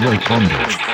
Wait,